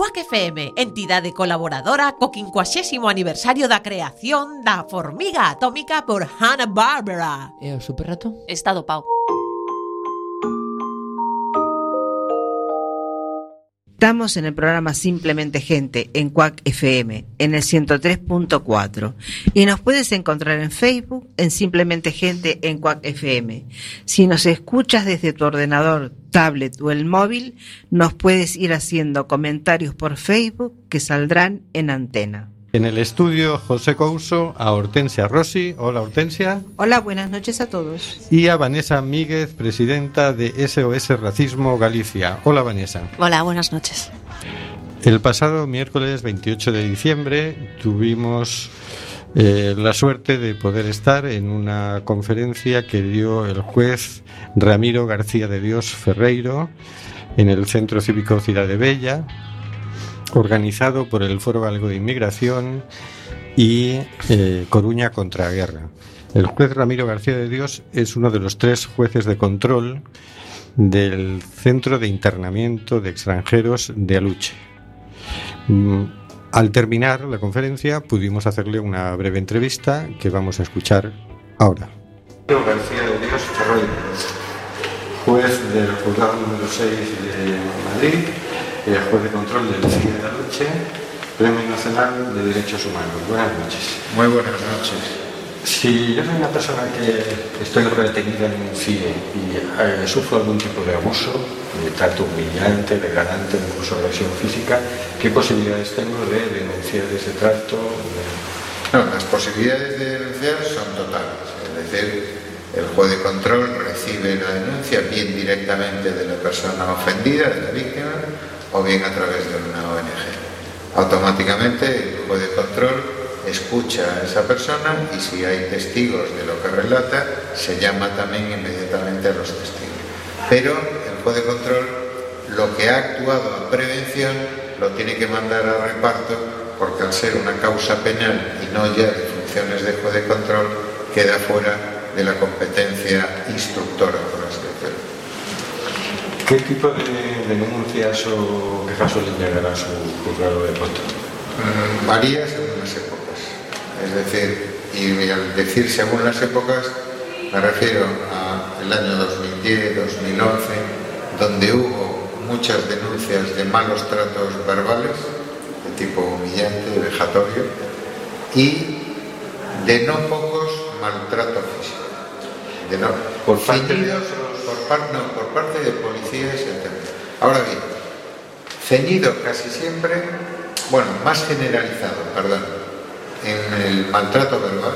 Cuac FM, entidade colaboradora co 50 aniversario da creación da formiga atómica por Hanna-Barbera. E o superrato? Estado Pau. Estamos en el programa Simplemente Gente en Cuac FM, en el 103.4. Y nos puedes encontrar en Facebook en Simplemente Gente en Cuac FM. Si nos escuchas desde tu ordenador, tablet o el móvil, nos puedes ir haciendo comentarios por Facebook que saldrán en antena. En el estudio José Couso, a Hortensia Rossi. Hola Hortensia. Hola, buenas noches a todos. Y a Vanessa Míguez, presidenta de SOS Racismo Galicia. Hola Vanessa. Hola, buenas noches. El pasado miércoles 28 de diciembre tuvimos eh, la suerte de poder estar en una conferencia que dio el juez Ramiro García de Dios Ferreiro en el Centro Cívico Ciudad de Bella organizado por el Foro Galego de Inmigración y eh, Coruña contra Guerra. El juez Ramiro García de Dios es uno de los tres jueces de control del Centro de Internamiento de Extranjeros de Aluche. Mm, Al terminar la conferencia pudimos hacerle una breve entrevista que vamos a escuchar ahora. García de Dios Ferreiro, juez del juzgado número 6 de Madrid eh, juez de control del CIE de la Luche, Premio Nacional de Derechos Humanos. Buenas noches. Muy buenas noches. Si yo soy una persona que estoy retenida en un CIE y eh, sufro algún tipo de abuso, de trato humillante, degradante, incluso agresión física, ¿qué posibilidades tengo de denunciar ese trato? Las posibilidades de denunciar son totales. Es decir, el juez de control recibe la denuncia bien directamente de la persona ofendida, de la víctima, o bien a través de una ONG. Automáticamente el juez de control escucha a esa persona y si hay testigos de lo que relata, se llama también inmediatamente a los testigos. Pero el juez de control lo que ha actuado a prevención lo tiene que mandar a reparto porque al ser una causa penal y no ya de funciones de juez de control, queda fuera de la competencia instructora, por así decirlo. ¿Qué tipo de denuncias o quejas suelen llegar a su juzgado de control? Mm, Varía según las épocas. Es decir, y al decir según las épocas, me refiero al año 2010, 2011, donde hubo muchas denuncias de malos tratos verbales, de tipo humillante, vejatorio, y de no pocos maltrato físico. De no, Por parte de por, par- no, por parte de policías etcétera. Ahora bien, ceñido casi siempre, bueno, más generalizado, perdón, en el maltrato verbal,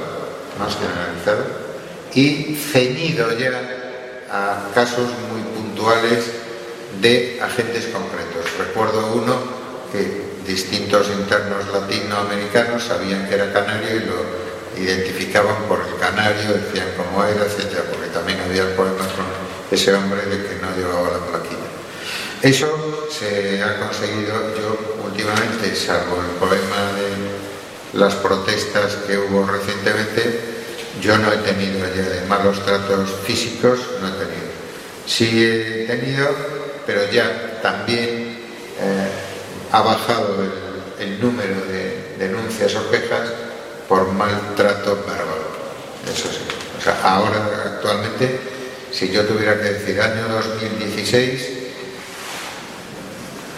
más generalizado, y ceñido ya a casos muy puntuales de agentes concretos. Recuerdo uno que distintos internos latinoamericanos sabían que era canario y lo identificaban por el canario, decían cómo era, etcétera, porque también había problemas con ese hombre de que no llevaba la plaquilla. Eso se ha conseguido yo últimamente, salvo el problema de las protestas que hubo recientemente, yo no he tenido ya de malos tratos físicos, no he tenido. Sí he tenido, pero ya también eh, ha bajado el, número de denuncias o quejas por maltrato verbal. Eso sí. O sea, ahora actualmente, si yo tuviera que decir año 2016,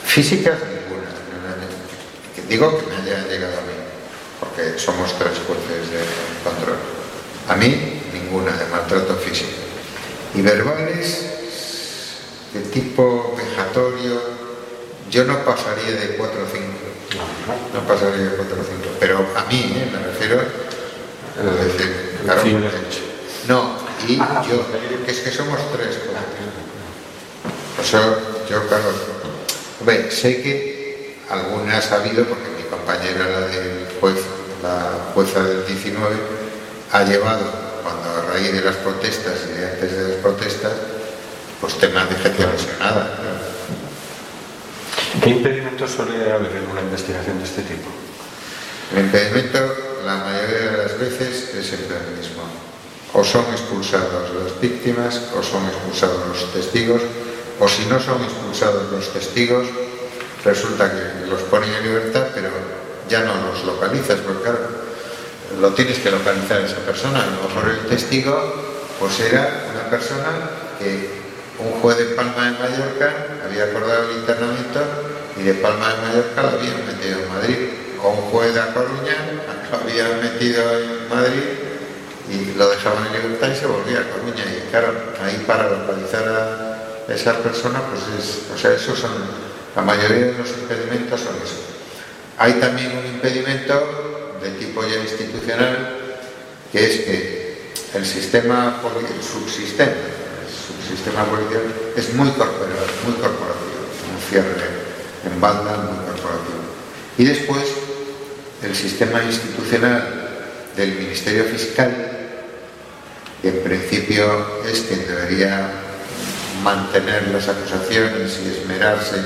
físicas ninguna. Digo que me haya llegado a mí, porque somos tres jueces de control. A mí ninguna de maltrato físico. Y verbales, de tipo vejatorio, yo no pasaría de 4 o 5. No pasaría de 4 o 5. Pero a mí, ¿eh? me refiero. Es decir, claro, Sí, dicho. no, y yo, que es que somos tres. Por eso yo, claro, hombre, sé que algunas ha habido, porque mi compañera, la del juez, la jueza del 19, ha llevado, cuando a raíz de las protestas y de antes de las protestas, pues temas de gente lesionada. ¿Qué impedimentos suele haber en una investigación de este tipo? El impedimento, la mayoría de las veces, es el mismo. O son expulsados las víctimas, o son expulsados los testigos, o si no son expulsados los testigos, resulta que los ponen en libertad, pero ya no los localizas, porque claro, lo tienes que localizar esa persona. A lo mejor el testigo pues era una persona que un juez de Palma de Mallorca había acordado el internamiento y de Palma de Mallorca lo habían metido en Madrid. O un juez de A Coruña lo habían metido en Madrid y lo dejaban en libertad y se volvía a Coruña. Y claro, ahí para localizar a esa persona, pues es, o sea, esos son, la mayoría de los impedimentos son eso. Hay también un impedimento de tipo ya institucional, que es que el sistema, el subsistema, el subsistema policial es muy corporativo, muy corporativo, un cierre en banda muy corporativo. Y después, el sistema institucional del Ministerio Fiscal que en principio es quien debería mantener las acusaciones y esmerarse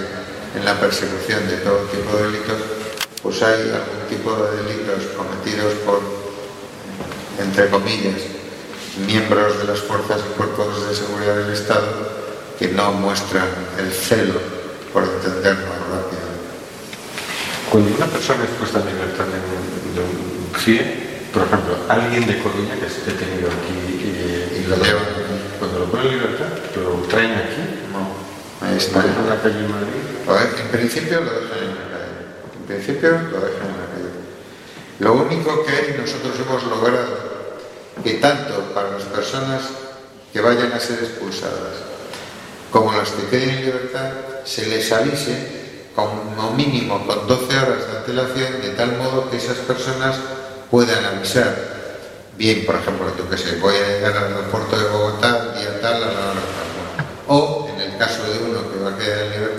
en la persecución de todo tipo de delitos, pues hay algún tipo de delitos cometidos por, entre comillas, miembros de las fuerzas y cuerpos de seguridad del Estado que no muestran el celo por entenderlo rápido. Cuando una persona es puesta en libertad de un CIE, por ejemplo, alguien de Coruña que esté detenido aquí y, lo llevan, cuando lo ponen en libertad, lo traen aquí, no. Ahí está. en la calle en Madrid. En principio lo dejan en principio lo dejan en la calle. Lo único que nosotros hemos logrado que tanto para las personas que vayan a ser expulsadas como las que queden en libertad se les avise como mínimo con 12 horas de antelación de tal modo que esas personas puedan avisar, bien, por ejemplo, yo que sé, voy a llegar al aeropuerto de Bogotá día tal a la hora tal. O, en el caso de uno que va a quedar en libertad,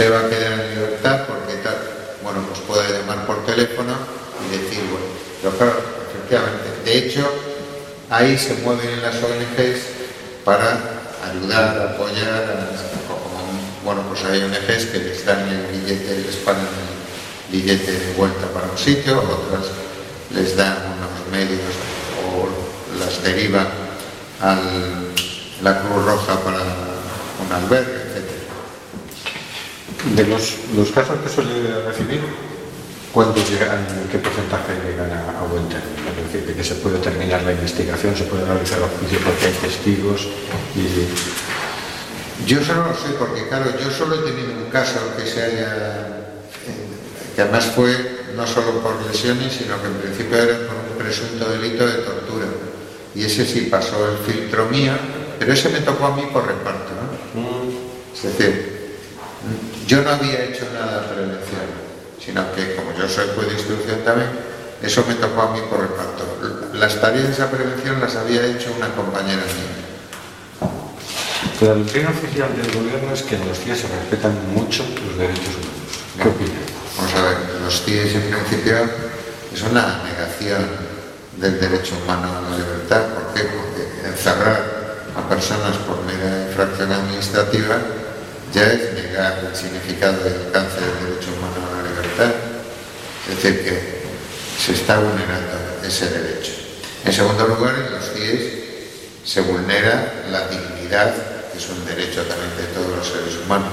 usted va a quedar en libertad porque tal, bueno, pues puede llamar por teléfono y decir, bueno, pero claro, efectivamente, de hecho, ahí se mueven las ONGs para ayudar, apoyar, bueno, pues hay ONGs que les dan el billete, les pagan el billete de vuelta para un sitio, otras les dan unos medios o las derivan a la Cruz Roja para un albergue. De los, los casos que suele recibir, ¿cuántos llegan, qué porcentaje llegan a, buen término? Es decir, de que se puede terminar la investigación, se puede realizar el juicio porque hay testigos y... Yo solo lo sé porque, claro, yo solo he tenido un caso que se haya que además fue no solo por lesiones, sino que en principio era por un presunto delito de tortura. Y ese sí pasó el filtro mío, pero ese me tocó a mí por reparto. Mm. Es decir, yo no había hecho nada de prevención, sino que como yo soy juez de instrucción también, eso me tocó a mí por reparto. Las tareas de esa prevención las había hecho una compañera mía. La doctrina oficial del gobierno es que en los días se respetan mucho los derechos humanos. ¿Qué opinas? Vamos a ver, los CIES en principio es una negación del derecho humano a la libertad. ¿Por qué? Porque encerrar a personas por mera infracción administrativa ya es negar el significado y alcance del derecho humano a la libertad. Es decir, que se está vulnerando ese derecho. En segundo lugar, en los CIES se vulnera la dignidad, que es un derecho también de todos los seres humanos.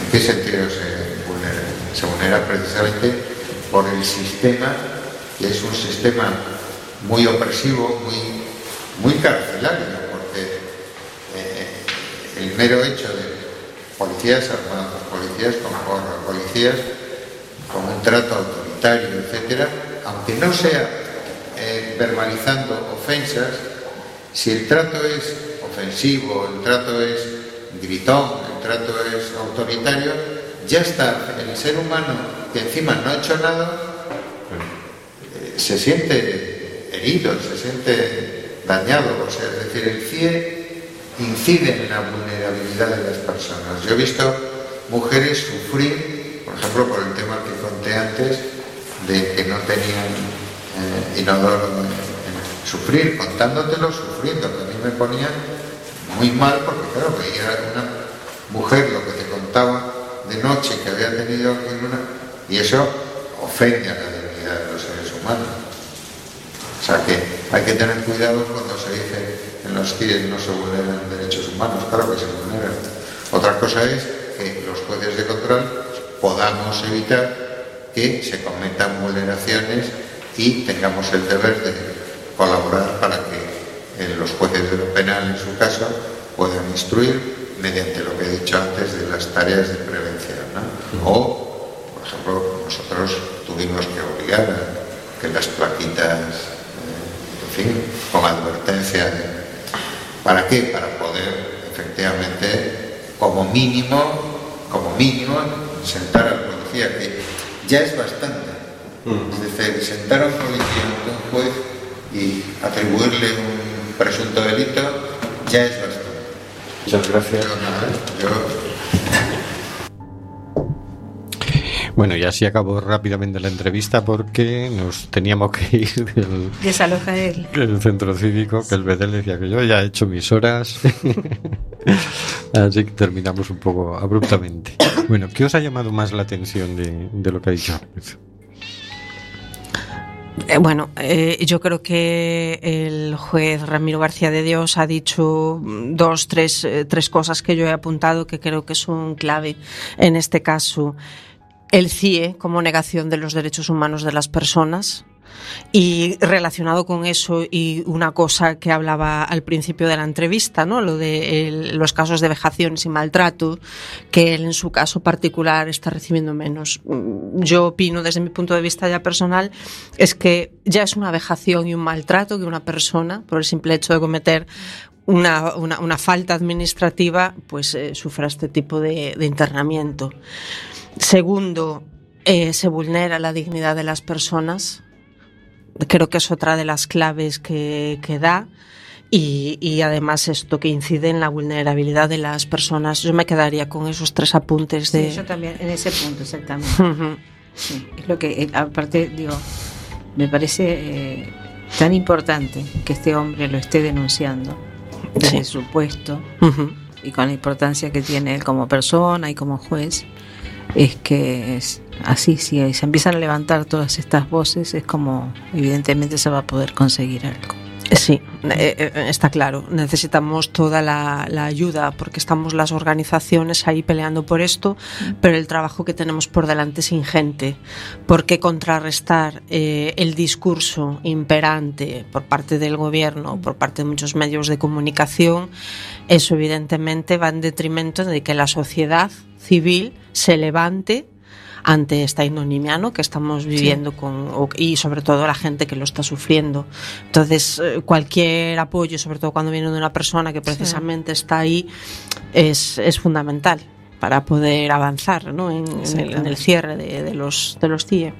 ¿En qué sentido se se vulnera precisamente por el sistema, que es un sistema muy opresivo, muy, muy carcelario, porque eh, el mero hecho de policías armados, policías con porra, policías con un trato autoritario, etcétera, aunque no sea eh, verbalizando ofensas, si el trato es ofensivo, el trato es gritón, el trato es autoritario, ya está el ser humano que encima no ha hecho nada, eh, se siente herido, se siente dañado. O sea, es decir, el CIE incide en la vulnerabilidad de las personas. Yo he visto mujeres sufrir, por ejemplo, por el tema que conté antes, de que no tenían eh, inodoro, sufrir, contándotelo, sufriendo, que a mí me ponía muy mal porque, claro, veía una mujer lo que te contaba de noche que había tenido una y eso ofende a la dignidad de los seres humanos. O sea que hay que tener cuidado cuando se dice en los CIES no se vulneran derechos humanos, claro que se vulneran. Otra cosa es que los jueces de control podamos evitar que se cometan vulneraciones y tengamos el deber de colaborar para que los jueces de lo penal, en su caso, puedan instruir mediante lo que he dicho antes de las tareas de prevención. O, por ejemplo, nosotros tuvimos que obligar a que las plaquitas, eh, en fin, con advertencia ¿Para qué? Para poder, efectivamente, como mínimo, como mínimo, sentar al policía, que ya es bastante. Es decir, sentar a un policía ante un juez y atribuirle un presunto delito ya es bastante. Muchas gracias. Yo, Bueno, y así acabó rápidamente la entrevista porque nos teníamos que ir del, Desaloja él. del centro cívico, que el Bedel decía que yo ya he hecho mis horas. así que terminamos un poco abruptamente. Bueno, ¿qué os ha llamado más la atención de, de lo que ha dicho? Eh, bueno, eh, yo creo que el juez Ramiro García de Dios ha dicho dos, tres, eh, tres cosas que yo he apuntado que creo que son clave en este caso. El CIE como negación de los derechos humanos de las personas, y relacionado con eso y una cosa que hablaba al principio de la entrevista, ¿no? Lo de los casos de vejaciones y maltrato, que él en su caso particular está recibiendo menos. Mm, Yo opino desde mi punto de vista ya personal es que ya es una vejación y un maltrato que una persona, por el simple hecho de cometer una, una, falta administrativa, pues eh, sufra este tipo de internamiento. Segundo, eh, se vulnera la dignidad de las personas creo que es otra de las claves que, que da. Y, y además esto que incide en la vulnerabilidad de las personas. Yo me quedaría con esos tres apuntes de... Sí, yo también, en ese punto, exactamente. Ujú. Sí, es lo que, eh, aparte, digo, me parece eh, tan importante que este hombre lo esté denunciando desde Sí. su puesto Ujú. y con la importancia que tiene él como persona y como juez, es que es así, si se empiezan a levantar todas estas voces, es como evidentemente se va a poder conseguir algo. Sí, eh, eh, está claro. Necesitamos toda la, la ayuda porque estamos las organizaciones ahí peleando por esto, pero el trabajo que tenemos por delante es ingente. Porque contrarrestar eh, el discurso imperante por parte del gobierno, por parte de muchos medios de comunicación, eso evidentemente va en detrimento de que la sociedad civil se levante ante esta ignominia ¿no? que estamos viviendo con, o- y sobre todo la gente que lo está sufriendo. Entonces, eh, cualquier apoyo, sobre todo cuando viene de una persona que precisamente está ahí, es, es fundamental para poder avanzar ¿no? en, en el, en el cierre de, de los, de los CIE.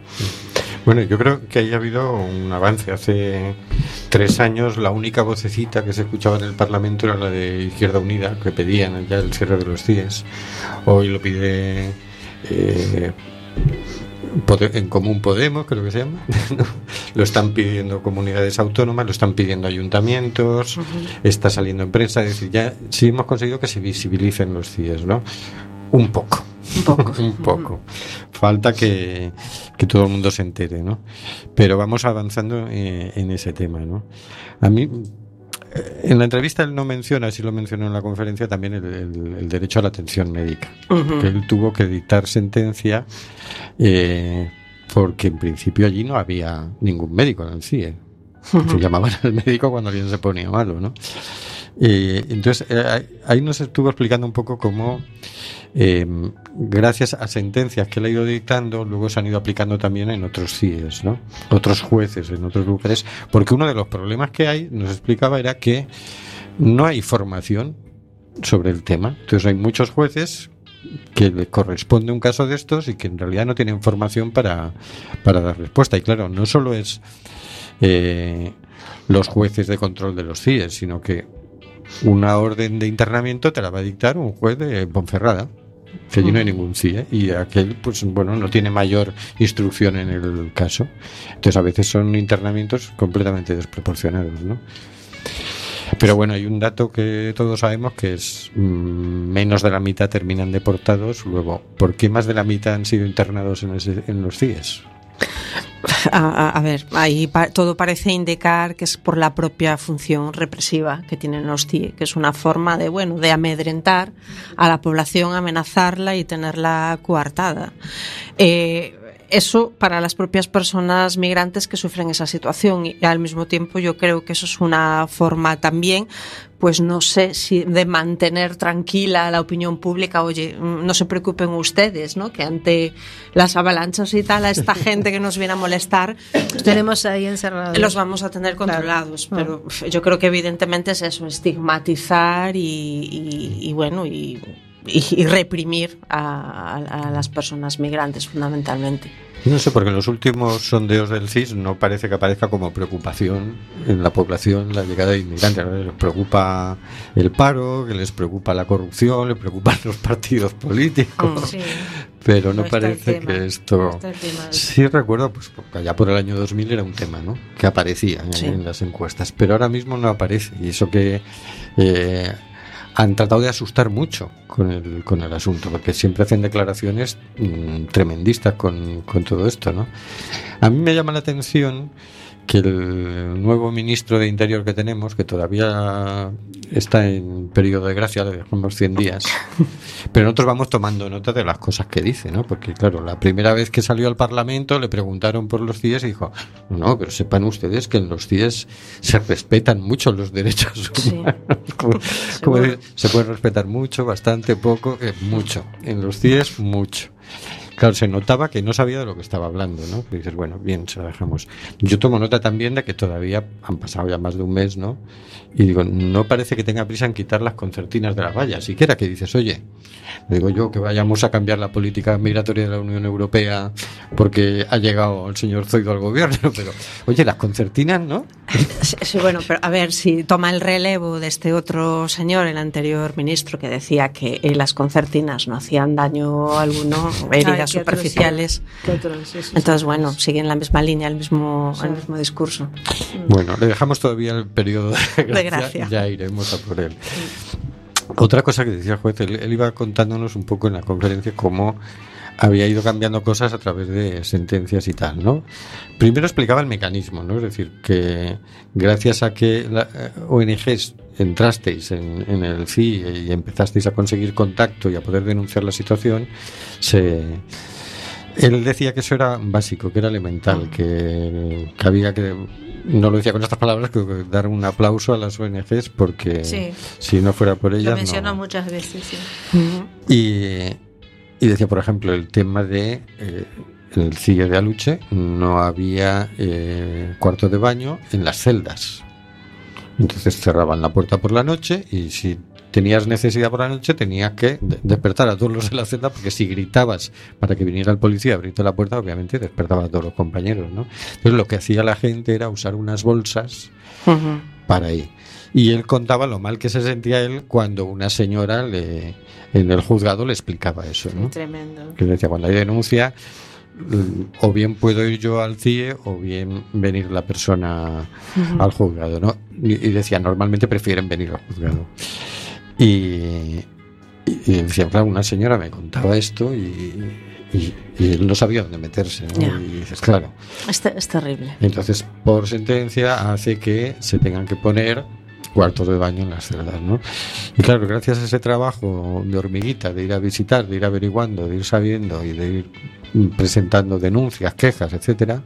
Bueno, yo creo que ahí ha habido un avance. Hace tres años la única vocecita que se escuchaba en el Parlamento era la de Izquierda Unida, que pedían ya el cierre de los CIES. Hoy lo pide eh, en Común Podemos, creo que se llama. ¿no? Lo están pidiendo comunidades autónomas, lo están pidiendo ayuntamientos, está saliendo en prensa. Es decir, ya sí hemos conseguido que se visibilicen los CIES, ¿no? Un poco. Un poco. un poco. Falta que, que todo el mundo se entere, ¿no? Pero vamos avanzando eh, en ese tema, ¿no? A mí, en la entrevista él no menciona, sí lo mencionó en la conferencia, también el, el- el derecho a la atención médica. Que él tuvo que dictar sentencia eh, porque en principio allí no había ningún médico en el CIE. Se llamaban al médico cuando alguien se ponía malo, ¿no? Eh, entonces, eh, ahí nos estuvo explicando un poco cómo, eh, gracias a sentencias que él ha ido dictando, luego se han ido aplicando también en otros CIES, ¿no? Otros jueces en otros lugares, porque uno de los problemas que hay, nos explicaba, era que no hay formación sobre el tema. Entonces, hay muchos jueces que le corresponde un caso de estos y que en realidad no tienen formación para, para dar respuesta. Y claro, no solo es eh, los jueces de control de los CIES, sino que una orden de internamiento te la va a dictar un juez de Ponferrada, que allí no hay ningún CIE, y aquel, pues bueno, no tiene mayor instrucción en el caso. Entonces a veces son internamientos completamente desproporcionados, ¿no? Pero bueno, hay un dato que todos sabemos que es mm, menos de la mitad terminan deportados. Luego, ¿por qué más de la mitad han sido internados en, ese- en los CIES? A, ver, ahí pa, todo parece indicar que es por la propia función represiva que tienen los CIE, que es una forma de, bueno, de amedrentar a la población, amenazarla y tenerla coartada. Eh, eso para las propias personas migrantes que sufren esa situación y al mismo tiempo yo creo que eso es una forma también pues no sé si de mantener tranquila la opinión pública, oye, no se preocupen ustedes, ¿no? Que ante las avalanchas y tal, a esta gente que nos viene a molestar, tenemos ahí encerrados. Los vamos a tener controlados, claro. pero yo creo que evidentemente es eso, estigmatizar y, y, y bueno, y y, reprimir a, a, las personas migrantes fundamentalmente. No sé, porque en los últimos sondeos del CIS no parece que aparezca como preocupación en la población la llegada de inmigrantes. Les preocupa el paro, que les preocupa la corrupción, les preocupan los partidos políticos. Sí. Pero no, no parece que esto... No sí recuerdo, pues allá por el año 2000 era un tema, ¿no? Que aparecía sí. en, las encuestas. Pero ahora mismo no aparece. Y eso que... Eh, han tratado de asustar mucho con el, con el asunto, porque siempre hacen declaraciones mmm, tremendistas con, con, todo esto, ¿no? A mí me llama la atención que el nuevo ministro de Interior que tenemos, que todavía está en periodo de gracia, le dejamos 100 días, pero nosotros vamos tomando nota de las cosas que dice, ¿no? Porque, claro, la primera vez que salió al Parlamento le preguntaron por los CIES y dijo, no, pero sepan ustedes que en los CIES se respetan mucho los derechos humanos. Sí. como, como decir, se puede respetar mucho, bastante, poco, eh, mucho. En los CIES, mucho. Claro, se notaba que no sabía de lo que estaba hablando, ¿no? Y dices, bueno, bien, se lo dejamos. Yo tomo nota también de que todavía han pasado ya más de un mes, ¿no? Y digo, no parece que tenga prisa en quitar las concertinas de las vallas. Siquiera que dices, oye, digo yo que vayamos a cambiar la política migratoria de la Unión Europea porque ha llegado el señor Zoido al gobierno, pero oye, las concertinas, ¿no? Sí, sí, bueno, pero a ver, si toma el relevo de este otro señor, el anterior ministro, que decía que las concertinas no hacían daño alguno, heridas Superficiales. Otro, sí, sí, Entonces, bueno, siguen la misma línea, el mismo, el mismo discurso. Bueno, le dejamos todavía el periodo de gracia, de gracia. ya iremos a por él. Otra cosa que decía el juez, él, él, iba contándonos un poco en la conferencia cómo había ido cambiando cosas a través de sentencias y tal, ¿no? Primero explicaba el mecanismo, ¿no? Es decir, que gracias a que la eh, ONGs entrasteis en, en el CI y empezasteis a conseguir contacto y a poder denunciar la situación, se él decía que eso era básico, que era elemental, que, que había que no lo decía con estas palabras, que dar un aplauso a las ONGs porque sí. si no fuera por ellas. Lo menciona no. muchas veces, sí. Y, y decía, por ejemplo, el tema de eh, el CIE de Aluche, no había eh, cuarto de baño en las celdas. Entonces cerraban la puerta por la noche y si tenías necesidad por la noche tenías que despertar a todos los de la celda porque si gritabas para que viniera el policía a abrirte la puerta obviamente despertaba a todos los compañeros ¿no? entonces lo que hacía la gente era usar unas bolsas uh -huh. para ir y él contaba lo mal que se sentía él cuando una señora le, en el juzgado le explicaba eso ¿no? tremendo que decía cuando hay denuncia o bien puedo ir yo al CIE o bien venir la persona uh -huh. al juzgado, ¿no? Y decía, normalmente prefieren venir al juzgado. Y, y decía, claro, una señora me contaba esto y, él no sabía dónde meterse, ¿no? Yeah. Y dices, claro. Es, es terrible. Entonces, por sentencia, hace que se tengan que poner cuartos de baño en las celdas, ¿no? Y claro, gracias a ese trabajo de hormiguita, de ir a visitar, de ir averiguando, de ir sabiendo y de ir presentando denuncias, quejas, etcétera,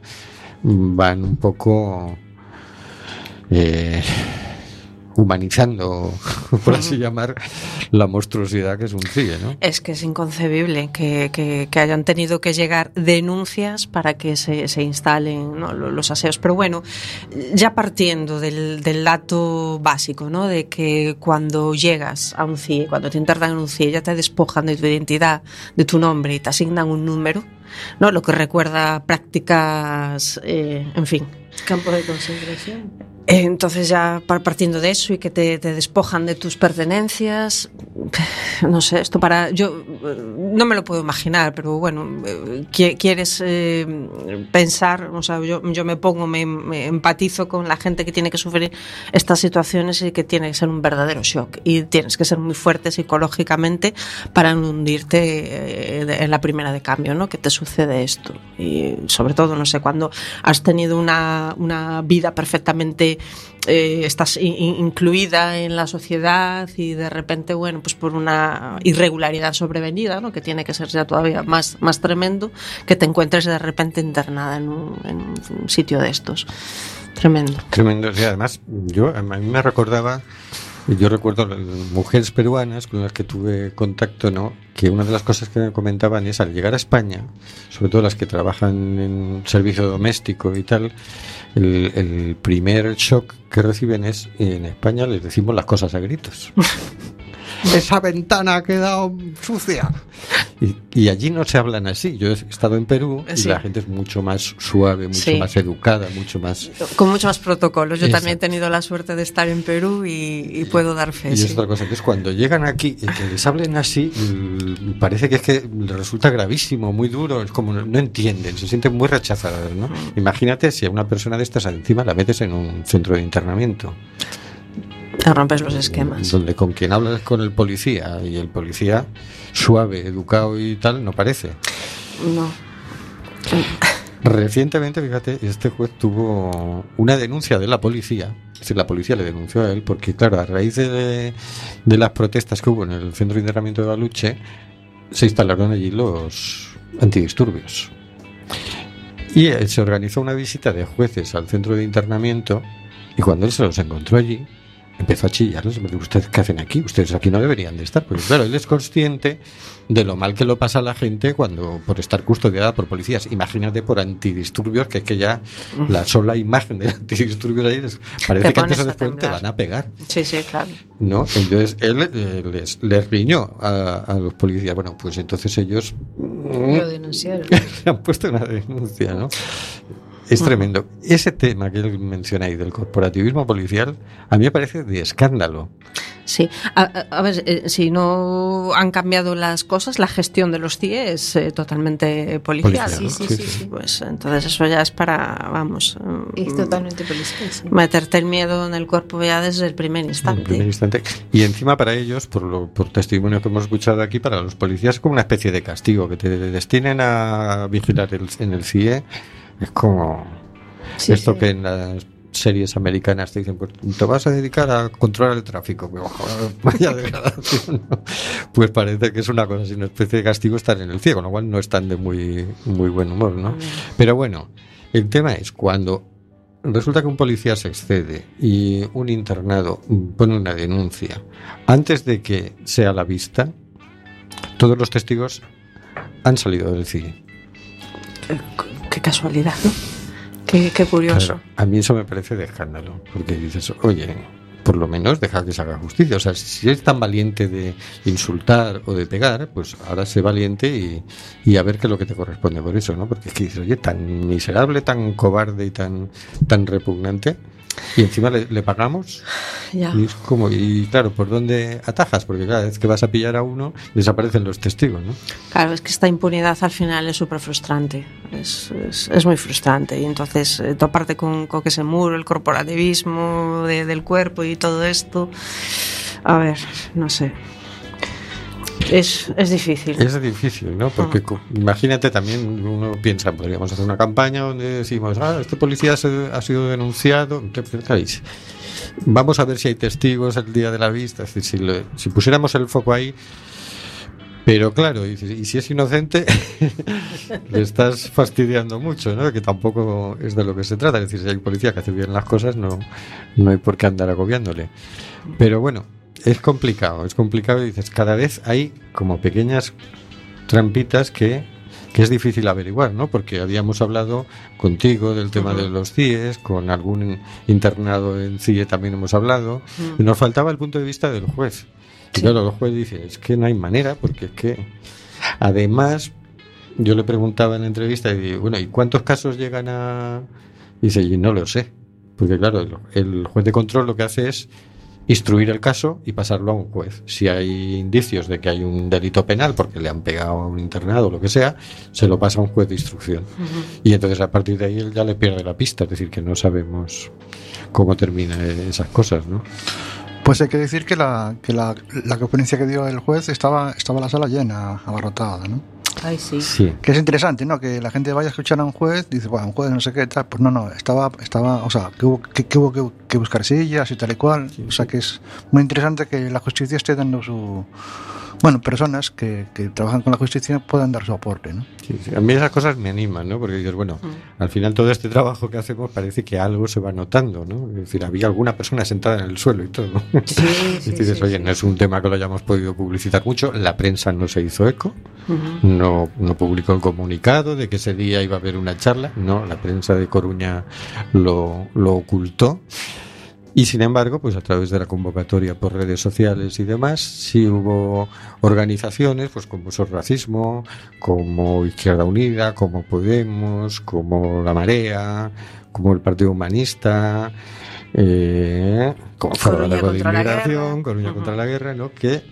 van un poco eh, humanizando, por así llamar, la monstruosidad que es un CIE, ¿no? Es que es inconcebible que, que, que hayan tenido que llegar denuncias para que se, se instalen ¿no? los aseos. Pero bueno, ya partiendo del, del, dato básico, ¿no? De que cuando llegas a un CIE, cuando te internan en un CIE, ya te despojan de tu identidad, de tu nombre y te asignan un número, ¿no? Lo que recuerda prácticas, eh, en fin. Campo de concentración. Entonces ya partiendo de eso y que te, despojan de tus pertenencias, no sé, esto para yo no me lo puedo imaginar, pero bueno, eh, quieres eh, pensar, o sea, yo, yo me pongo, me, empatizo con la gente que tiene que sufrir estas situaciones y que tiene que ser un verdadero shock. Y tienes que ser muy fuerte psicológicamente para hundirte eh, en la primera de cambio, ¿no? Que te sucede esto. Y sobre todo, no sé, cuando has tenido una, una vida perfectamente eh, estás in, incluida en la sociedad y de repente, bueno, pues por una irregularidad sobrevenida, ¿no? que tiene que ser ya todavía más, más tremendo, que te encuentres de repente internada en un sitio de estos. Tremendo. Tremendo. Y además, yo, a mí me recordaba yo recuerdo mujeres peruanas con las que tuve contacto, ¿no? Que una de las cosas que me comentaban es al llegar a España, sobre todo las que trabajan en servicio doméstico y tal, el, el primer shock que reciben es en España les decimos las cosas a gritos. esa ventana ha quedado sucia. Y, y, allí no se hablan así. Yo he estado en Perú y la gente es mucho más suave, mucho sí. más educada, mucho más... Con mucho más protocolos. Yo Exacto. también he tenido la suerte de estar en Perú y, y puedo dar fe. Y sí. es otra cosa, que es cuando llegan aquí y que les hablen así, parece que es que les resulta gravísimo, muy duro, es como no entienden, se sienten muy rechazadas, ¿no? Mm. Imagínate si a una persona de estas encima la metes en un centro de internamiento. Te rompes los esquemas. Donde con quien hablas con el policía y el policía suave, educado y tal, no parece. No. Recientemente, fíjate, este juez tuvo una denuncia de la policía. Es decir, la policía le denunció a él porque, claro, a raíz de, de las protestas que hubo en el centro de internamiento de Baluche, se instalaron allí los antidisturbios. Y se organizó una visita de jueces al centro de internamiento y cuando él se los encontró allí, empezó a chillarles, ¿ustedes qué hacen aquí? Ustedes aquí no deberían de estar. Porque claro, él es consciente de lo mal que lo pasa a la gente cuando por estar custodiada por policías. Imagínate por antidisturbios, que es que ya la sola imagen de antidisturbios ahí les, parece que antes o después te van a pegar. Sí, sí, claro. ¿No? Entonces él eh, les, les riñó a, a, los policías. Bueno, pues entonces ellos lo denunciaron. han puesto una denuncia, ¿no? Es tremendo. Ese tema que él menciona ahí del corporativismo policial, a mí me parece de escándalo. Sí, a, a ver, eh, si no han cambiado las cosas, la gestión de los CIE es eh, totalmente policial. Policial, sí, ¿no? sí, Sí, sí, sí. sí. Pues entonces eso ya es para, vamos, Es mm, totalmente policial. sí. meterte el miedo en el cuerpo ya desde el primer En instante. primer instante. Y encima para ellos, por, lo, por testimonio que hemos escuchado aquí, para los policías es como una especie de castigo, que te destinen a vigilar el- en el CIE. Es como Sí, esto sí. que en las series americanas te dicen, pues te vas a dedicar a controlar el tráfico. Pero, joder, Vaya degradación, ¿no? Pues parece que es una cosa así, una especie de castigo estar en el CIE, con lo cual no están de muy, muy buen humor, ¿no? Pero bueno, el tema es cuando resulta que un policía se excede y un internado pone una denuncia, antes de que sea la vista, todos los testigos han salido del CIE. Casualidad, ¿no? Qué, curioso. A mí eso me parece de escándalo, porque dices, oye, por lo menos deja que se haga justicia. O sea, si es tan valiente de insultar o de pegar, pues ahora sé valiente y, y a ver qué es lo que te corresponde por eso, ¿no? Porque es que dices, oye, tan miserable, tan cobarde y tan, tan repugnante. Y encima le, le pagamos. Ya. Y es como, y claro, ¿por dónde atajas? Porque cada vez que vas a pillar a uno, desaparecen los testigos, ¿no? Claro, es que esta impunidad al final es súper frustrante. Es, es, es muy frustrante. Y entonces, eh, toparte con, con ese muro, el corporativismo de- del cuerpo y todo esto. A ver, no sé. Es, es difícil. Es difícil, ¿no? Porque co- imagínate también, uno piensa, podríamos hacer una campaña donde decimos, ah, este policía se- ha sido denunciado. ¿Qué pensáis? Vamos a ver si hay testigos el día de la vista. Es decir, si, lo- si pusiéramos el foco ahí. Pero claro, y, si- y si es inocente, le estás fastidiando mucho, ¿no? Que tampoco es de lo que se trata. Es decir, si hay un policía que hace bien las cosas, no, no hay por qué andar agobiándole. Pero bueno, es complicado, es complicado y dices, cada vez hay como pequeñas trampitas que, que es difícil averiguar, ¿no? Porque habíamos hablado contigo del tema de los CIEs, con algún internado en CIE también hemos hablado, y nos faltaba el punto de vista del juez. Y claro, el juez dice, es que no hay manera, porque es que además yo le preguntaba en la entrevista y digo, bueno, ¿y cuántos casos llegan a...? Y dice, y no lo sé. Porque claro, el, el juez de control lo que hace es instruir el caso y pasarlo a un juez. Si hay indicios de que hay un delito penal porque le han pegado a un internado o lo que sea, se lo pasa a un juez de instrucción. Y entonces a partir de ahí él ya le pierde la pista, es decir, que no sabemos cómo terminan esas cosas, ¿no? Pues hay que decir que la, que la, la conferencia que dio el juez estaba, estaba la sala llena, abarrotada, ¿no? Ay, sí. Sí. Que es interesante, ¿no? Que la gente vaya a escuchar a un juez, dice, bueno, un juez no sé qué, tal. Pues no, no, estaba, estaba o sea, que hubo que, que hubo que, que buscar sillas y tal y cual. o sea, que es muy interesante que la justicia esté dando su. Bueno, personas que, que trabajan con la justicia puedan dar su aporte, ¿no? Sí, sí. A mí esas cosas me animan, ¿no? Porque dices, bueno, al final todo este trabajo que hacemos parece que algo se va notando, ¿no? Es decir, había alguna persona sentada en el suelo y todo. Sí, y sí, dices, sí, oye, sí. no es un tema que lo hayamos podido publicitar mucho, la prensa no se hizo eco, no, no publicó el comunicado de que ese día iba a haber una charla, no, la prensa de Coruña lo, lo ocultó. Y sin embargo, pues a través de la convocatoria por redes sociales y demás, sí hubo organizaciones, pues como Sos Racismo, como Izquierda Unida, como Podemos, como La Marea, como el Partido Humanista, eh, como Coruña contra la Guerra. Coruña contra la Guerra, ¿no? Que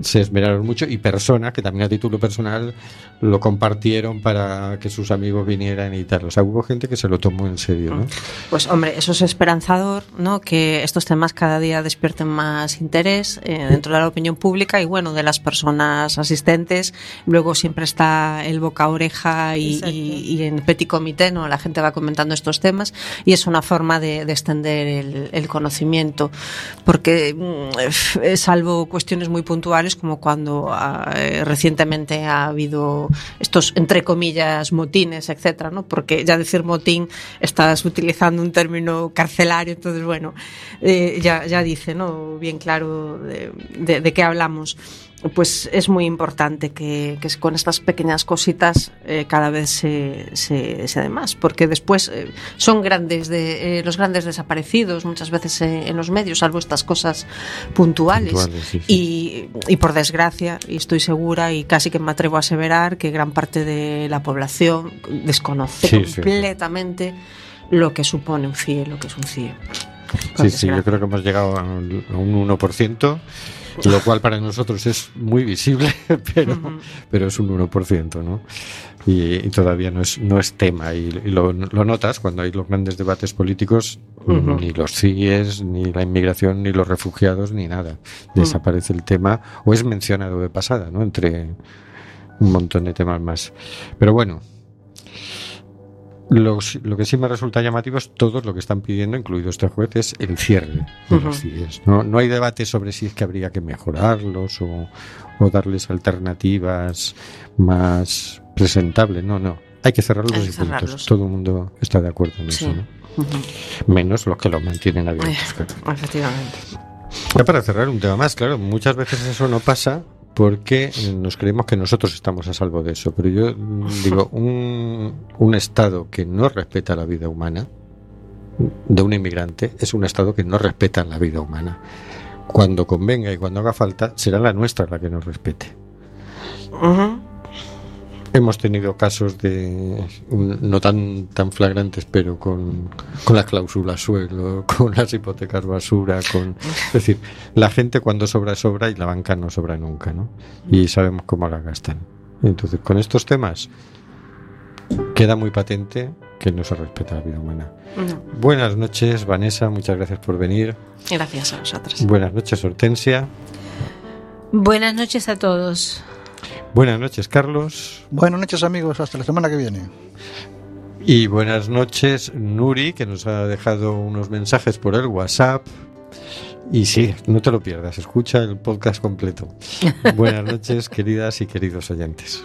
se esmeraron mucho y personas que también a título personal lo compartieron para que sus amigos vinieran y tal. O sea, hubo gente que se lo tomó en serio, ¿no? Pues hombre, eso es esperanzador, ¿no? Que estos temas cada día despierten más interés eh, dentro de la opinión pública y bueno, de las personas asistentes. Luego siempre está el boca a oreja y, y- y en petit comité, ¿no? La gente va comentando estos temas y es una forma de, de extender el, el conocimiento. Porque mm, eh, salvo cuestiones muy puntuales como cuando ah, eh, recientemente ha habido estos entre comillas motines, etcétera, ¿no? Porque ya decir motín estás utilizando un término carcelario, entonces bueno, eh, ya, ya dice, ¿no? Bien claro de qué hablamos. Pues es muy importante que, que con estas pequeñas cositas eh, cada vez se, se, se dé más, porque después eh, son grandes de, eh, los grandes desaparecidos muchas veces eh, en los medios, salvo estas cosas puntuales. Puntuales, sí, sí. Y, y por desgracia, y estoy segura y casi que me atrevo a aseverar que gran parte de la población desconoce Sí, completamente lo que supone un CIE, lo que es un CIE. Sí, sí, yo creo que hemos llegado a un a un 1%, lo cual para nosotros es muy visible, pero, pero es un 1%, ¿no? Y, y todavía no es, no es tema. Y, y lo, lo notas cuando hay los grandes debates políticos, ni los CIES, ni la inmigración, ni los refugiados, ni nada. Desaparece el tema, o es mencionado de pasada, ¿no? Entre un montón de temas más. Pero bueno, lo, lo que sí me resulta llamativo es todo lo que están pidiendo, incluido este juez, es el cierre de los. CIES. No, no hay debate sobre si es que habría que mejorarlos o, o darles alternativas más presentables. No, no. Hay que y puntos. cerrarlos. Todo el mundo está de acuerdo en Sí. eso, ¿no? Menos los que los mantienen abiertos. Eh, claro. Efectivamente. Ya para cerrar un tema más, claro, muchas veces eso no pasa porque nos creemos que nosotros estamos a salvo de eso. Pero yo mm, digo, un, un Estado que no respeta la vida humana de un inmigrante es un Estado que no respeta la vida humana. Cuando convenga y cuando haga falta, será la nuestra la que nos respete. Ujú. Hemos tenido casos de no tan tan flagrantes, pero con, con las cláusulas suelo, con las hipotecas basura, con es decir, la gente cuando sobra sobra y la banca no sobra nunca, ¿no? Y sabemos cómo la gastan. Entonces, con estos temas queda muy patente que no se respeta la vida humana. Buenas noches, Vanessa, muchas gracias por venir. Gracias a vosotras. Buenas noches, Hortensia. Buenas noches a todos. Buenas noches, Carlos. Buenas noches amigos, hasta la semana que viene. Y buenas noches, Nuri, que nos ha dejado unos mensajes por el WhatsApp. Y sí, no te lo pierdas, escucha el podcast completo. Buenas noches, queridas y queridos oyentes.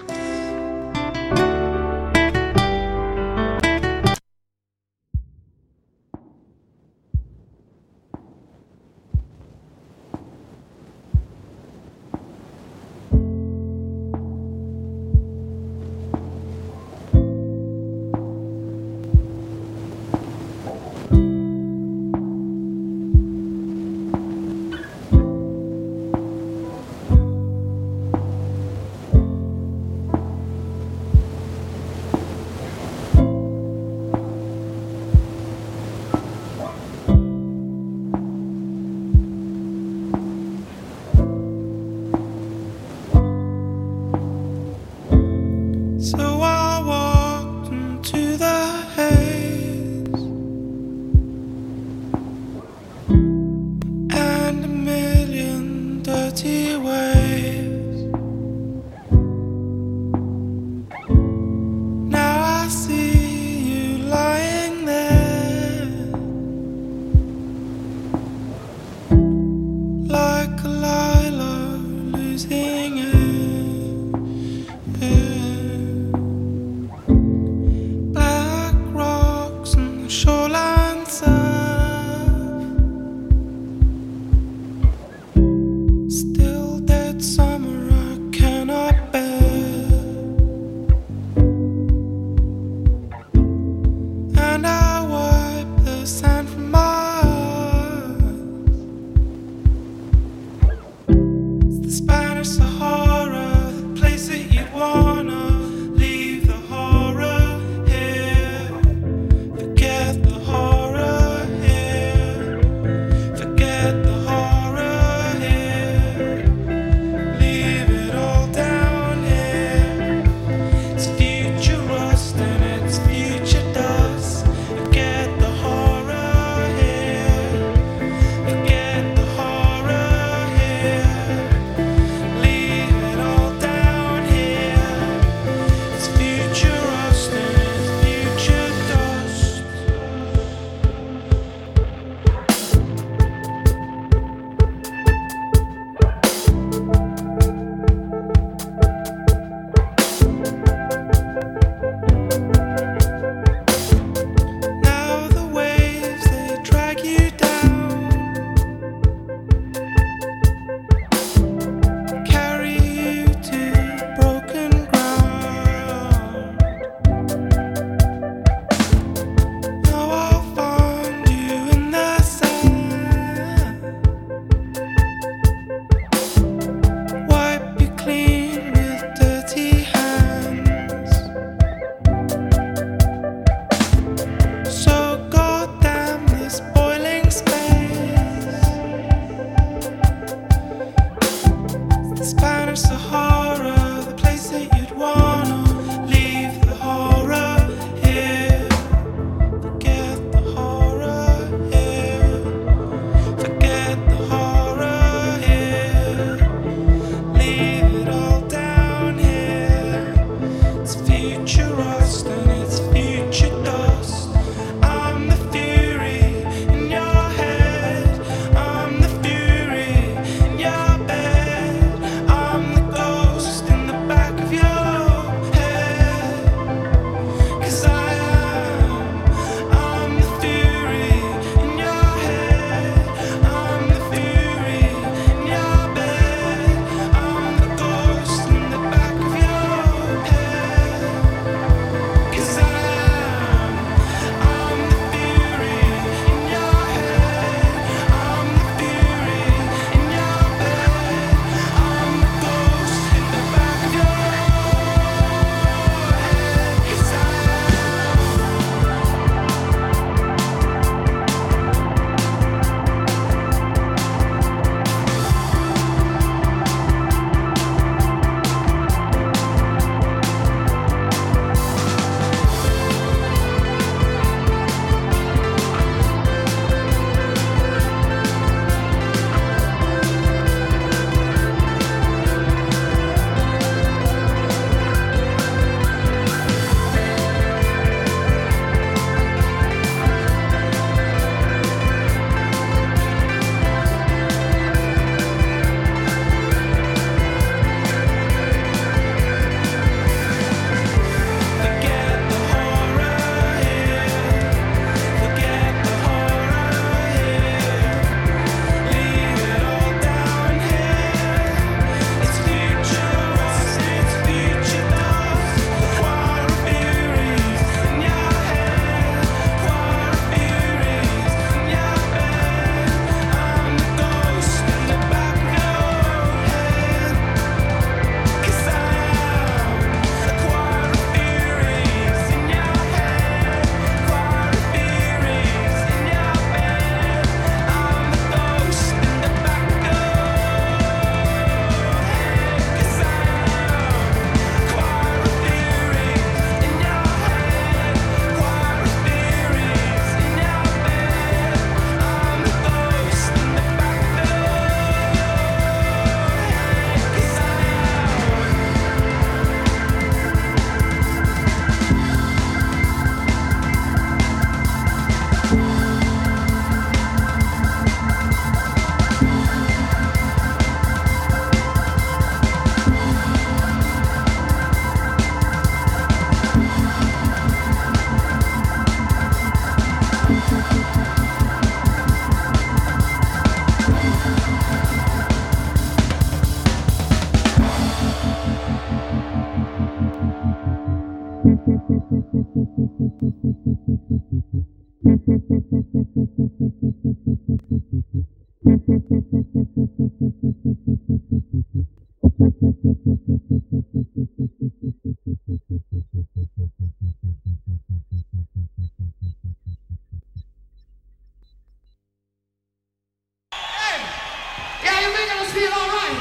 guys feel all right?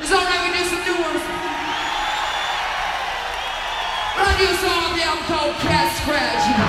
It's all right, we do some new ones. But I Cat Scratch.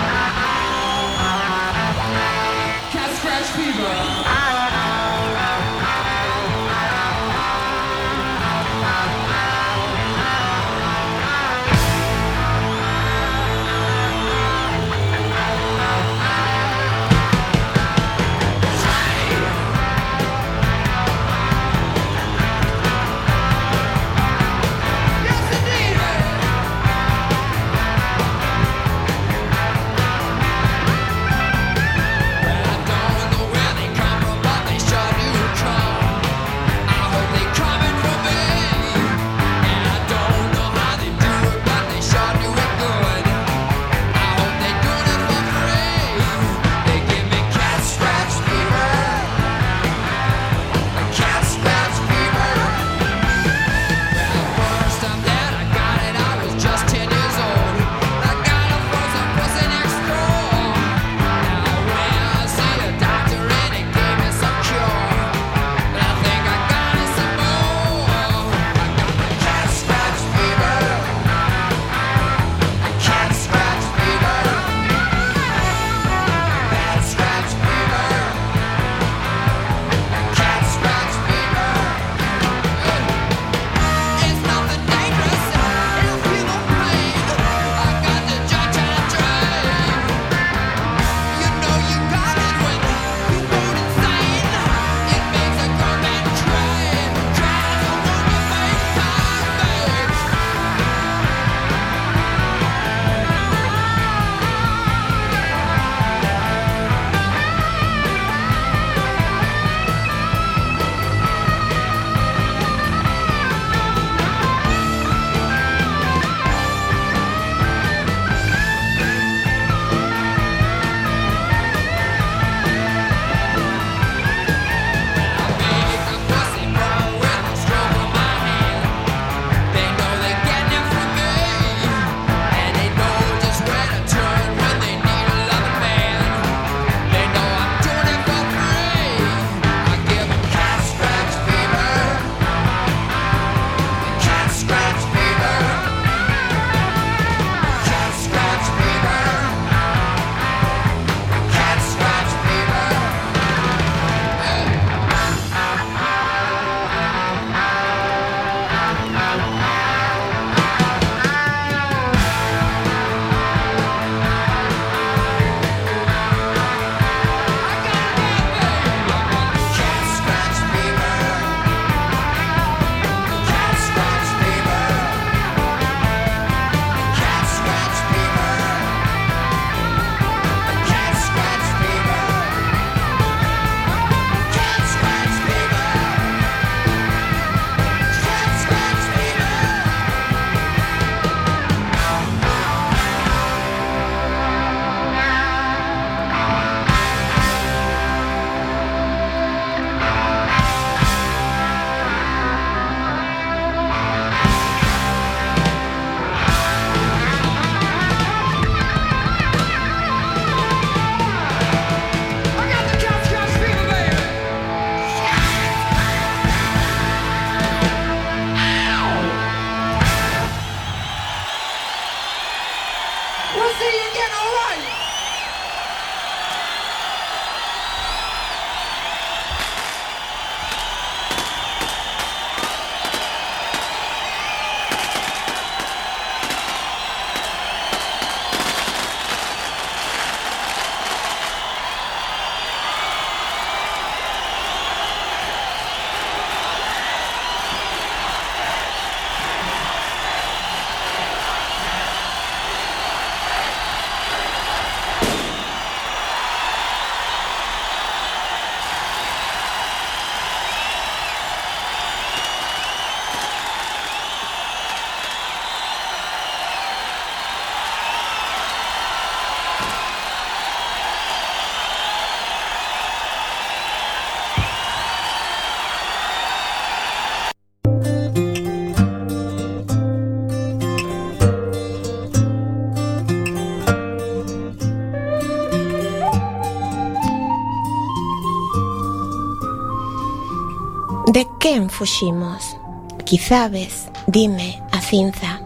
quen fuximos? Quizabes, dime, a cinza.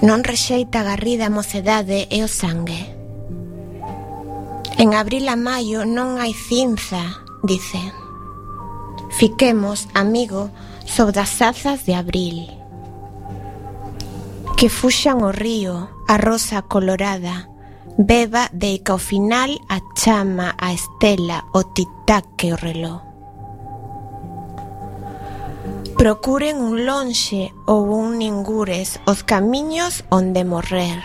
Non rexeita a garrida a mocedade e o sangue. En abril a maio non hai cinza, dice. Fiquemos, amigo, sobre as azas de abril. Que fuxan o río, a rosa colorada, beba de que ao final a chama, a estela, o titaque o reloj. Procuren un lonxe ou un ningures os camiños onde morrer.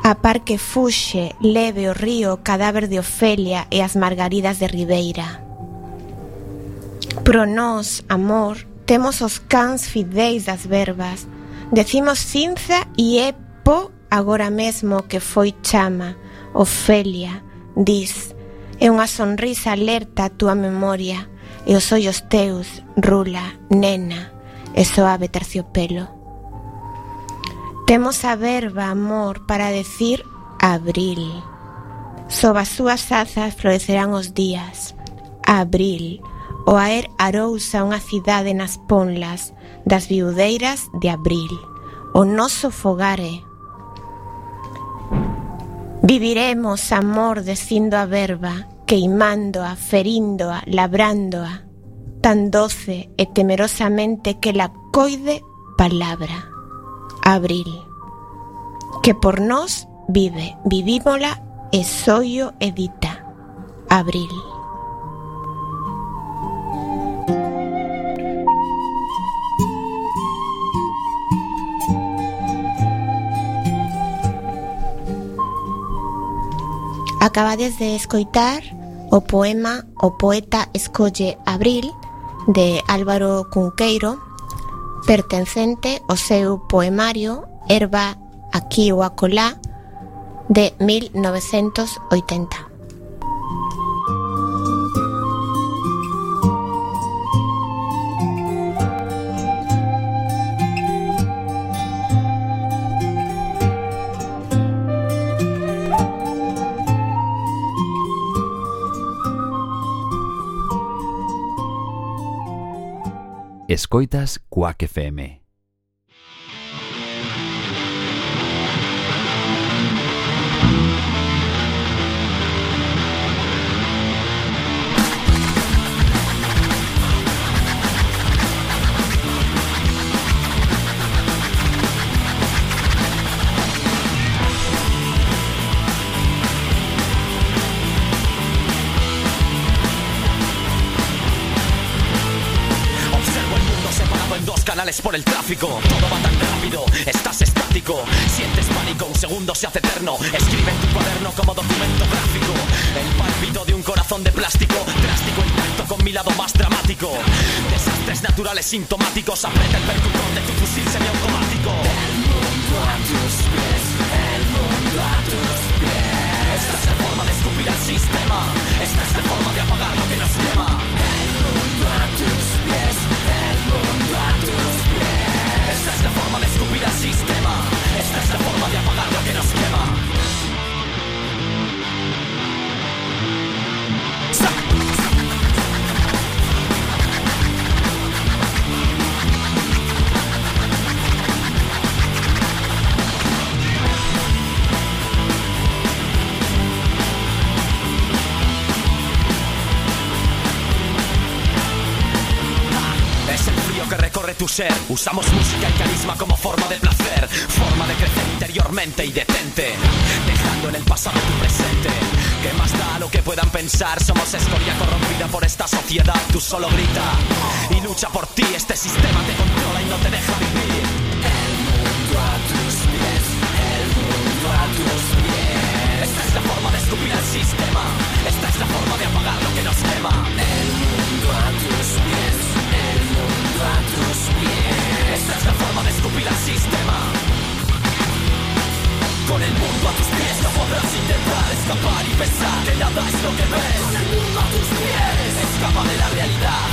A par que fuxe, leve o río o cadáver de Ofelia e as margaridas de Ribeira. Pro nós, amor, temos os cans fideis das verbas. Decimos cinza e é po agora mesmo que foi chama. Ofelia, dis, e unha sonrisa alerta a túa memoria e os ollos teus, rula, nena, e soave terciopelo. Temos a verba, amor, para decir abril. Sob as súas azas florecerán os días. Abril, o aer arousa unha cidade nas ponlas das viudeiras de abril. O noso fogare. Viviremos, amor, descindo a verba, queimándoa, feríndoa, labrándoa, tan doce e temerosamente que la coide palabra. Abril. Que por nós vive, vivímola e soio edita. Abril. Acabades de escoitar o poema O poeta escolle Abril de Álvaro Cunqueiro pertencente ao seu poemario Herba aquí ou acolá de 1980. Escoitas Cuac FM por el tráfico. Todo va tan rápido, estás estático. Sientes pánico, un segundo se hace eterno. Escribe en tu cuaderno como documento gráfico. El palpito de un corazón de plástico. Drástico intacto con mi lado más dramático. Desastres naturales sintomáticos. Aprieta el percutor de tu fusil semiautomático. El mundo a tus pies. El mundo a tus pies. Esta es la forma de escupir al sistema. Esta es la forma de apagar lo que nos quema. Usamos música y carisma como forma de placer, forma de crecer interiormente y detente, dejando en el pasado tu presente. ¿Qué más da lo que puedan pensar? Somos escoria corrompida por esta sociedad. Tú solo grita y lucha por ti. Este sistema te controla y no te deja vivir. El mundo a tus pies, el mundo a tus pies. Esta es la forma de escupir al sistema. Esta es la forma de apagar lo que nos quema. El mundo Con el mundo a tus pies no podrás intentar escapar y pensar que nada es lo que ves. Con el mundo a tus pies escapa de la realidad.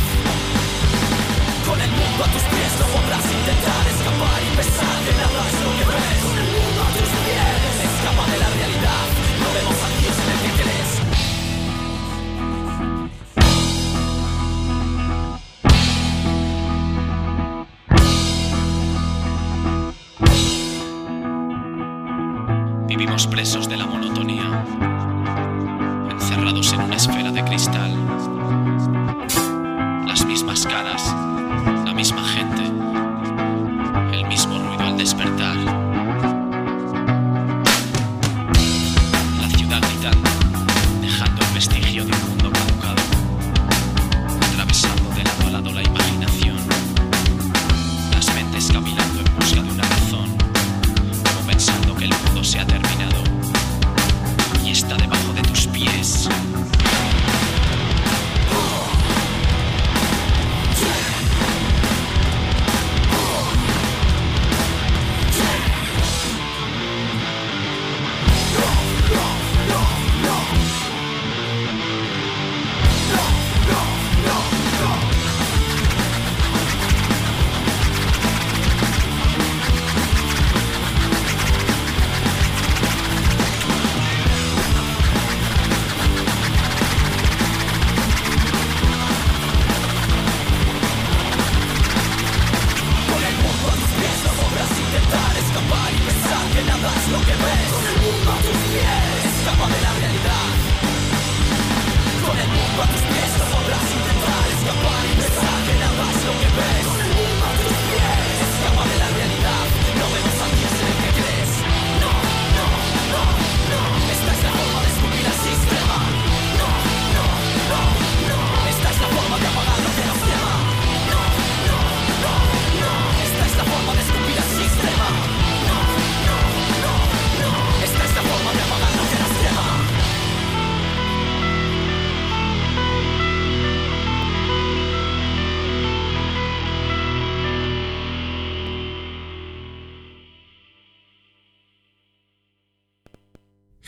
Con el mundo a tus pies no podrás intentar escapar y pensar que nada es lo que ves. Con el mundo a tus pies escapa de la realidad. No vemos los presos de la monotonía.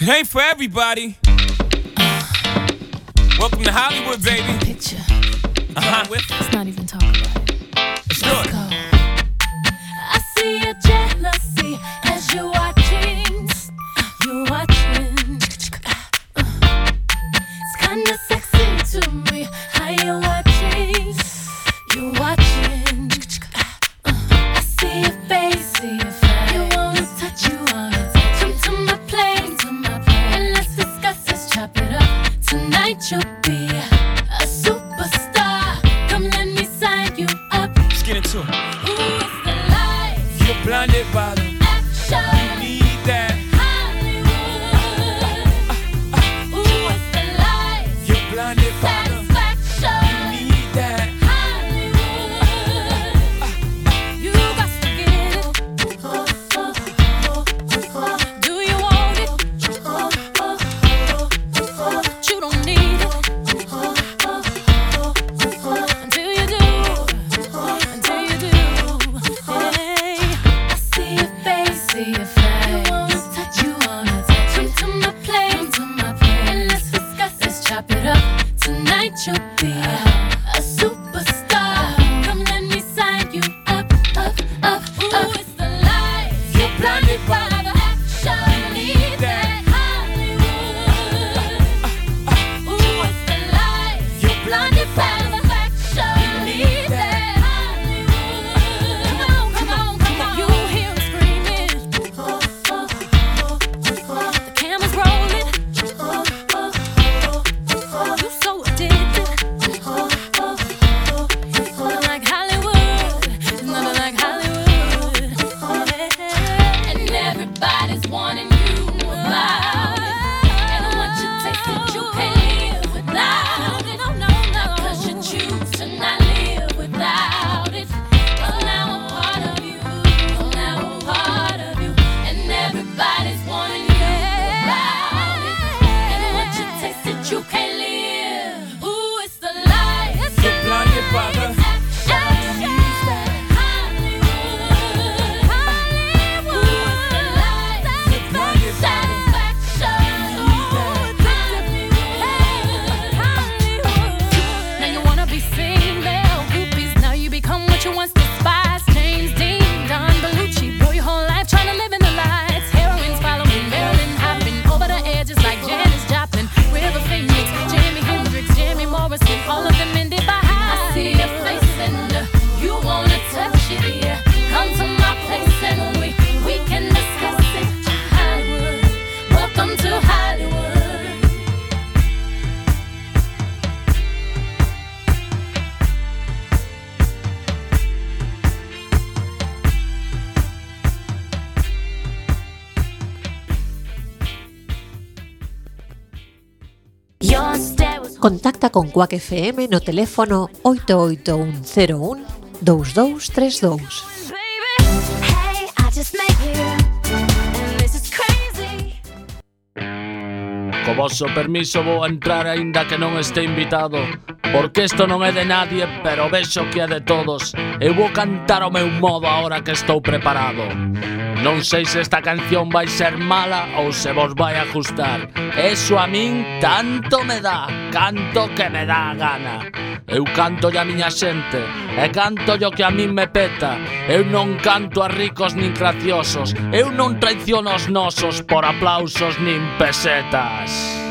It ain't for everybody. Welcome to Hollywood, baby. Picture. Uh-huh. With. It's not even talking. con Quack FM no teléfono 88101 2232. Co vosso permiso vou entrar aínda que non este invitado Porque isto non é de nadie, pero vexo que é de todos Eu vou cantar o meu modo agora que estou preparado Non sei se esta canción vai ser mala ou se vos vai ajustar. Eso a min tanto me dá, canto que me dá a gana. Eu canto a miña xente, e canto o que a min me peta. Eu non canto a ricos nin graciosos, eu non traiciono os nosos por aplausos nin pesetas.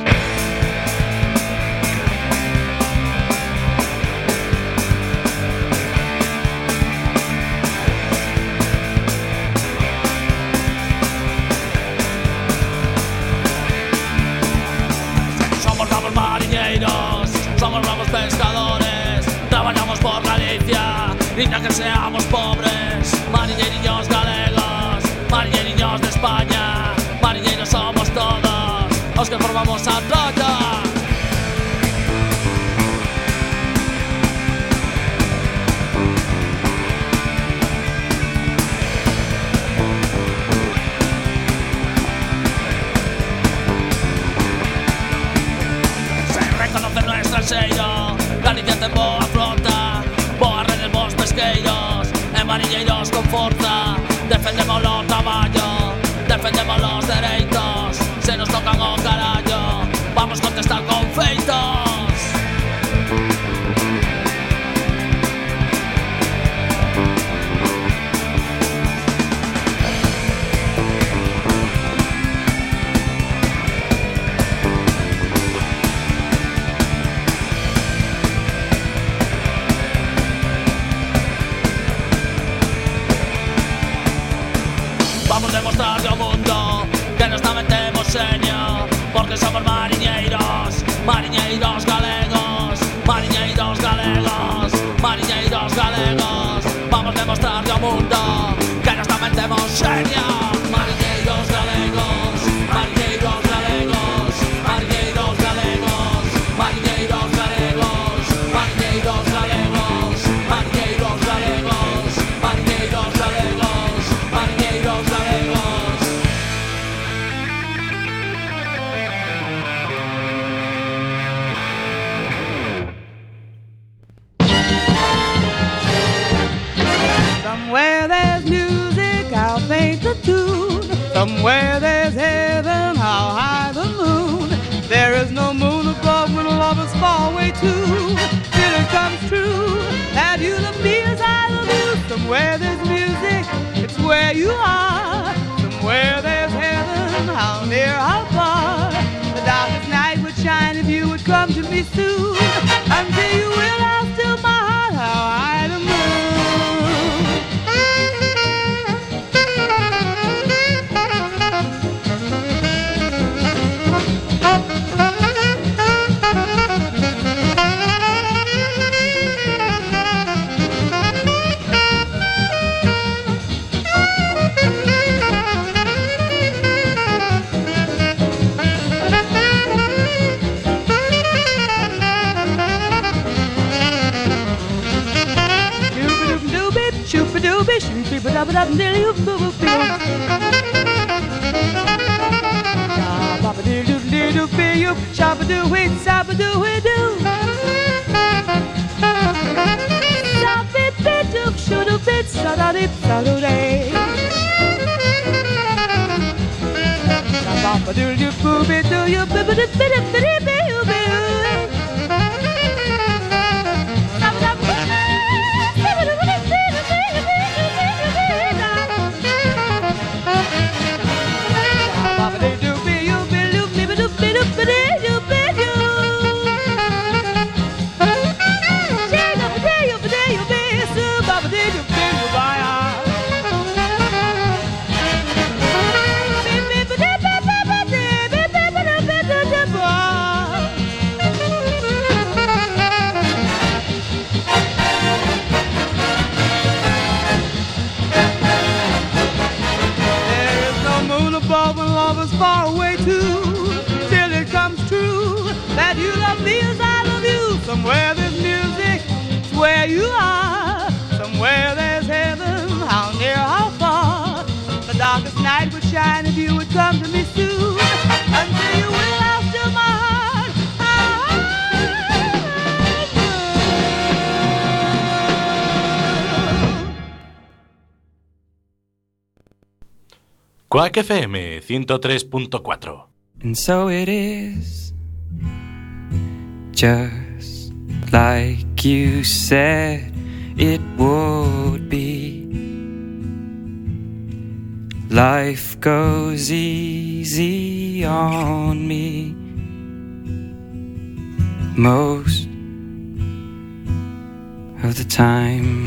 Inda que seamos pobres. Mariñeiriños galegos, mariñeiriños de España. Mariñeiros somos todos, os que formamos a Troya. Se reconoce no estranxeiro Galicia ten Mariñeiros galegos, mariñeiros galegos. Vamos demostrar ao mundo que nos tamén temos xenia. Somewhere there's heaven, how high the moon. There is no moon above when lovers fall away too. Till it comes true that you love me as I love you. Somewhere there's music, it's where you are. Somewhere there's heaven, how near, how far. The darkest night would shine if you would come to me soon. Until you will, Shabba-doo-wee, shabba-doo-wee-doo Shabba-doo-wee-doo, shoo-doo-bit, sha-da-dee-da-doo-day Shabba-doo-doo-boo-bee-doo-you, boo-boo-doo-bee-doo-bee-doo you are. Somewhere there's heaven, how near, how far. The darkest night would shine if you would come to me soon. Until you will, I'll still my heart. Quack FM 103.4. And so it is, just like you said it would be. Life goes easy on me most of the time.